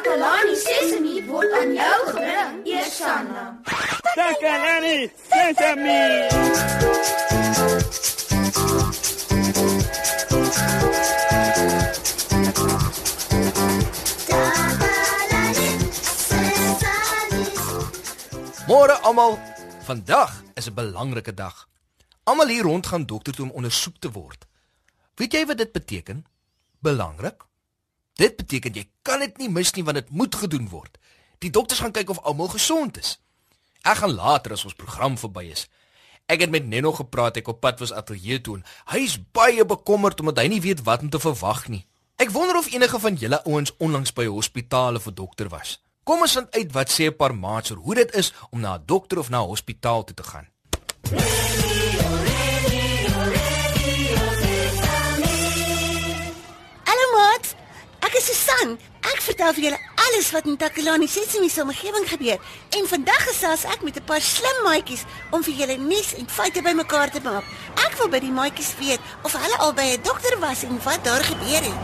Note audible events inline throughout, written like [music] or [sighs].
Takalani Sesemi word aan jou gebring, Eersanna. Takalani Sesemi. Môre almal, vandag is 'n belangrike dag. Almal hier rond gaan dokter toe om ondersoek te word. Weet jy wat dit beteken? Belangrik. Dit beteken jy kan dit nie mis nie want dit moet gedoen word. Die dokters gaan kyk of almal gesond is. Ek gaan later as ons program verby is. Ek het met Nenno gepraat ek op pad was ateljee toe hy is baie bekommerd omdat hy nie weet wat om te verwag nie. Ek wonder of enige van julle ouens onlangs by 'n hospitaal 'n dokter was. Kom ons vind uit wat sê 'n paar maats oor hoe dit is om na 'n dokter of na 'n hospitaal toe te gaan. Susan. Ek vertel vir julle alles wat in Takalani Sesimi se omgewing gebeur. En vandag gesels ek met 'n paar slim maatjies om vir julle nuus en feite bymekaar te maak. Ek wil by die maatjies weet of hulle al by 'n dokter was en wat daar gebeur het.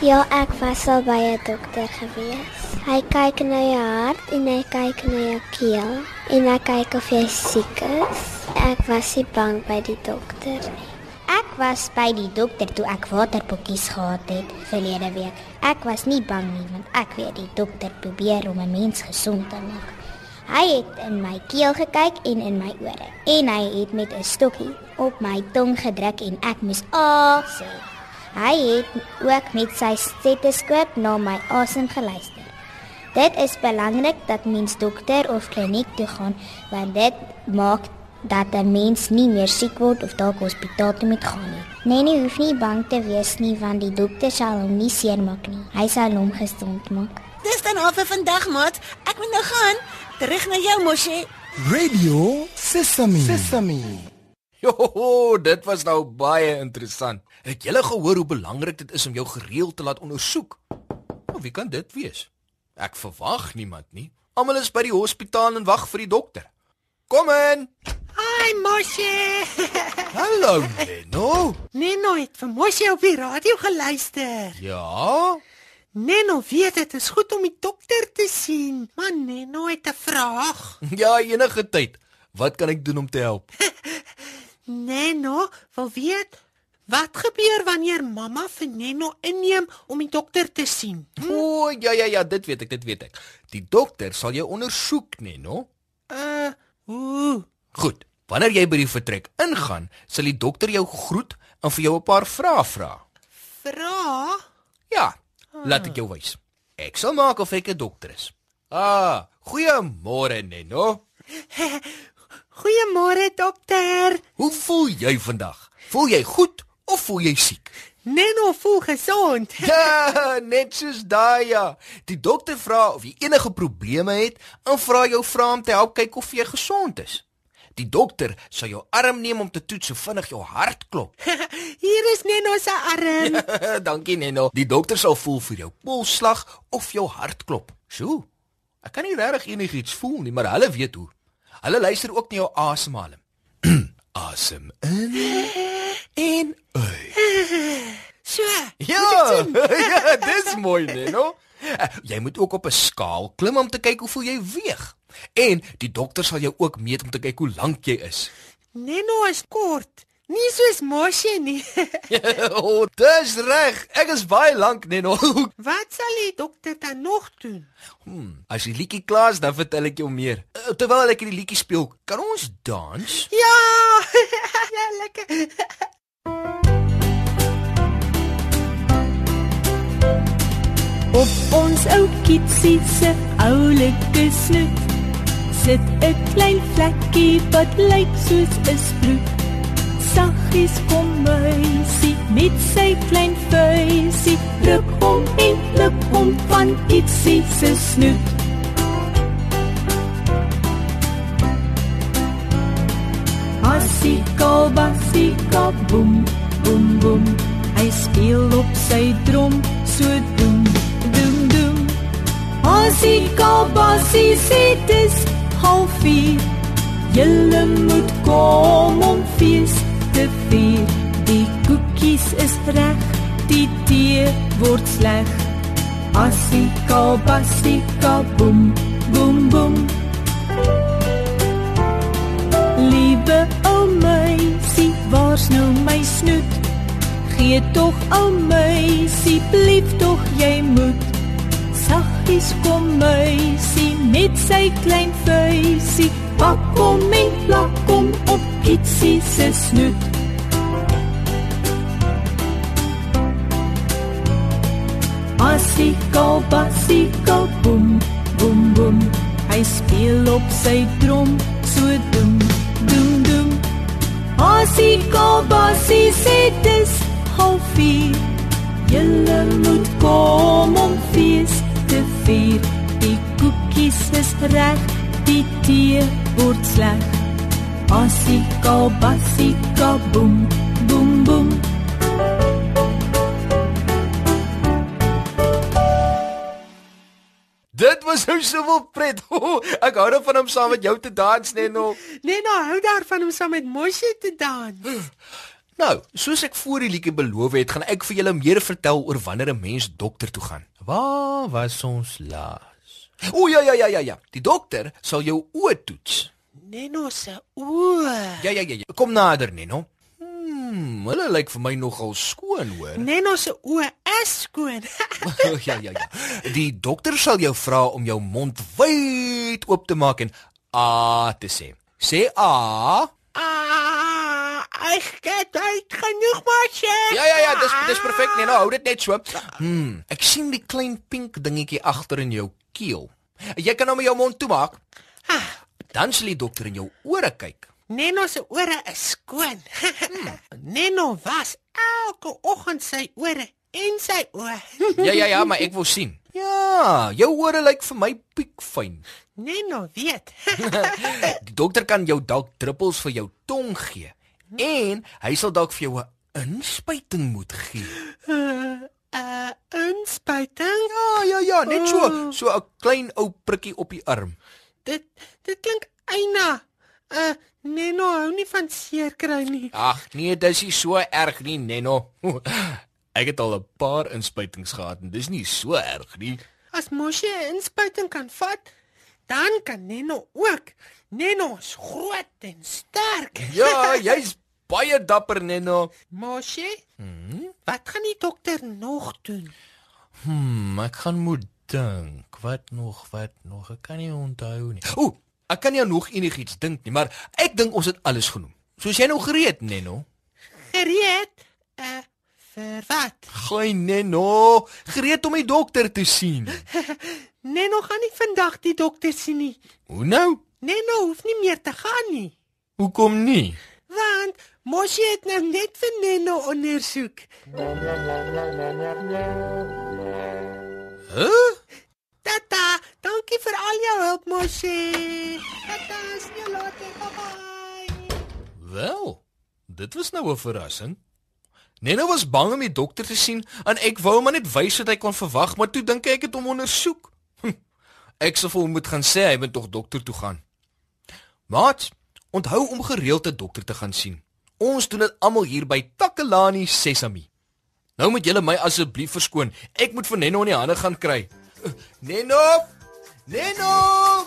Ja, ek was al by 'n dokter gewees. Hy kyk na jou hart en hy kyk na jou keel en hy kyk of jy siek is. Ek was nie bang by die dokter nie. Was by die dokter toe ek waterpokkies gehad het verlede week. Ek was nie bang nie want ek weet die dokter probeer om 'n mens gesond te maak. Hy het in my keel gekyk en in my ore en hy het met 'n stokkie op my tong gedruk en ek moes a sê. Hy het ook met sy stetoskoop na my asem geluister. Dit is belangrik dat mens dokter of kliniek toe gaan want dit maak dat 'n mens nie meer siek word of dalk hospitaal toe moet gaan nie. Nee, nie hoef nie bang te wees nie want die dokter sal hom nie seermaak nie. Hy sal hom gesond maak. Dis dan al vir vandag, maat. Ek moet nou gaan. Terug na jou mosie. Radio Sesame. Sesame. Jo, dit was nou baie interessant. Het julle gehoor hoe belangrik dit is om jou gereeld te laat ondersoek? Nou, wie kan dit wees? Ek verwag niemand nie. Almal is by die hospitaal en wag vir die dokter. Kom in. Hi Moshi. [laughs] Hallo, Leno. Neno het vir Moshi op die radio geluister. Ja? Neno weet dit is goed om die dokter te sien, maar Neno het 'n vraag. [laughs] Ja, enige tyd. Wat kan ek doen om te help? [laughs] Neno wil weet wat gebeur wanneer mamma vir Neno inneem om die dokter te sien. O, oh, ja ja ja, dit weet ek, dit weet ek. Die dokter sal jou ondersoek, Neno. Ooh. Goed. Wanneer jy by die vertrek ingaan, sal die dokter jou groet en vir jou 'n paar vrae vra. Vra? Ja, laat ek jou wys. Ek sal maak of ek 'n dokter is. Ah, goeiemôre Neno. [laughs] Goeiemôre dokter. Hoe voel jy vandag? Voel jy goed of voel jy siek? Neno voel gesond. [laughs] Ja, net soos daai ja. Die dokter vra of jy enige probleme het en vra jou vra om te help kyk of jy gesond is. Die dokter sal jou arm neem om te toets hoe vinnig jou hart klop. [laughs] Hier is Neno se arm. [laughs] Dankie Neno. Die dokter sal voel vir jou polsslag of jou hartklop. Sjoe. Ek kan nie regtig enigiets voel nie, maar hulle weet hoe. Hulle luister ook na jou asemhaling. [clears throat] Asem in en uit. So. Ja, ja, dis mooi, Neno. Uh, [laughs] Jy moet ook op 'n skaal klim om te kyk hoeveel jy weeg. En die dokter sal jou ook meet om te kyk hoe lank jy is. Neno is kort. Nie soos Moshi nie. o, [laughs] oh, dis reg. Ek is baie lank, Neno. [laughs] Wat sal die dokter dan nog doen? Hmm, as die liedjie klaar is, dan vertel ek jou meer. Uh, Terwyl ek die liedjie speel, kan ons dans? Ja! ja, lekker. Op ons ou kitsie se oulike snoet sit 'n klein vlekkie wat lyk soos 'n sproet. Saggies kom muisie met sy klein vuisie, pluk hom en pluk hom van kitsie se snoet. Asika basika boem boem Asika basie sê dis halfuur Julle moet kom om fees te vier Die koekies is reg die tee word sleg Asika basika boem boem boem Liewe ou meisie, waar's nou my snoet? Gee tog ou meisie, blief tog jy moet. Saggies kom meisie met sy klein vuisie, pak hom en plak hom op kitsie se snoet. Asika basika boem boem boem. Hy speel op sy drum so doem doem doem. Asika basie sê dis halfuur Julle moet kom om fees vier Die koekies is reg die tee word sleg Asika basika boem boem boem Dit was nou soveel pret. [laughs] Oh, ek hou daarvan om saam met jou te dans, Neno. Nee, nou hou daarvan om saam met Moshi te dans. [sighs] Nou, soos ek voor die liedjie beloof het, gaan ek vir julle meer vertel oor wanneer 'n mens dokter toe gaan. Waar was ons laas? O ja ja ja ja ja. Die dokter sal jou oë toets. Neno se oë. Ja ja ja ja. Kom nader, Neno. Hmm, hulle lyk vir my nogal skoon, hoor. Neno se oë is skoon. [laughs] ja ja ja. Die dokter sal jou vra om jou mond wyd oop te maak en a te sê. Sê a. ah, ek het uit genoeg Moshi. Ja ja ja, dis dis perfek, Neno. Hou dit net so. Hmm, ek sien die klein pink dingetjie agter in jou keel. Jy kan hom met jou mond toemaak. Ah, Dan sal die dokter in jou ore kyk. Neno se ore is skoon. [laughs] Neno was elke oggend sy ore en sy oë. [laughs] Ja ja ja, maar ek wil sien. Ja, jou ore lyk vir my piekfyn. Neno weet. [laughs] Die dokter kan jou dalk druppels vir jou tong gee en hy sal dalk vir jou 'n inspuiting moet gee. uh, uh inspuiting. Ja ja ja, net so, so 'n klein ou prikkie op die arm. Dit dit klink eina. Uh Neno hou nie van seer kry nie. Ag nee, dis nie so erg nie, Neno. [laughs] Ek het al 'n paar inspuitings gehad en dis nie so erg nie. As Moshi 'n inspuiting kan vat, dan kan Neno ook. Neno is groot en sterk. Ja, jy's [laughs] baie dapper, Neno. Moshi? Hmm? Wat gaan die dokter nog doen? Hmm, ek gaan moet dink. Wat nog, wat nog? Ek kan nie onthou nie. Ooh, ek kan nie aan nog enigiets dink nie, maar ek dink ons het alles genoem. Soos jy nou gereed, Neno. Gereed? Vir wat? Gooi Neno, gereed om die dokter te sien. [laughs] Neno gaan nie vandag die dokter sien nie. Hoe nou? Neno hoef nie meer te gaan nie. Hoekom nie? Want Moshi het nou net vir Neno ondersoek. Huh? Tata, dankie vir al jou hulp, Moshi. Tata, sien jou later. Bye. Wel, dit was nou 'n verrassing. Neno was bang om die dokter te sien en ek wou hom net wys wat hy kon verwag, maar toe dink ek ek het hom ondersoek. [laughs] Hm, Ek sou vir hom moet gaan sê hy moet tog dokter toe gaan. Maat, onthou om gereeld 'n dokter te gaan sien. Ons doen dit almal hier by Takelani Sesami. Nou moet julle my asseblief verskoon. Ek moet vir Neno in die hande gaan kry. [laughs] Neno! Neno!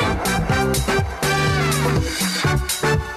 「あっはっは」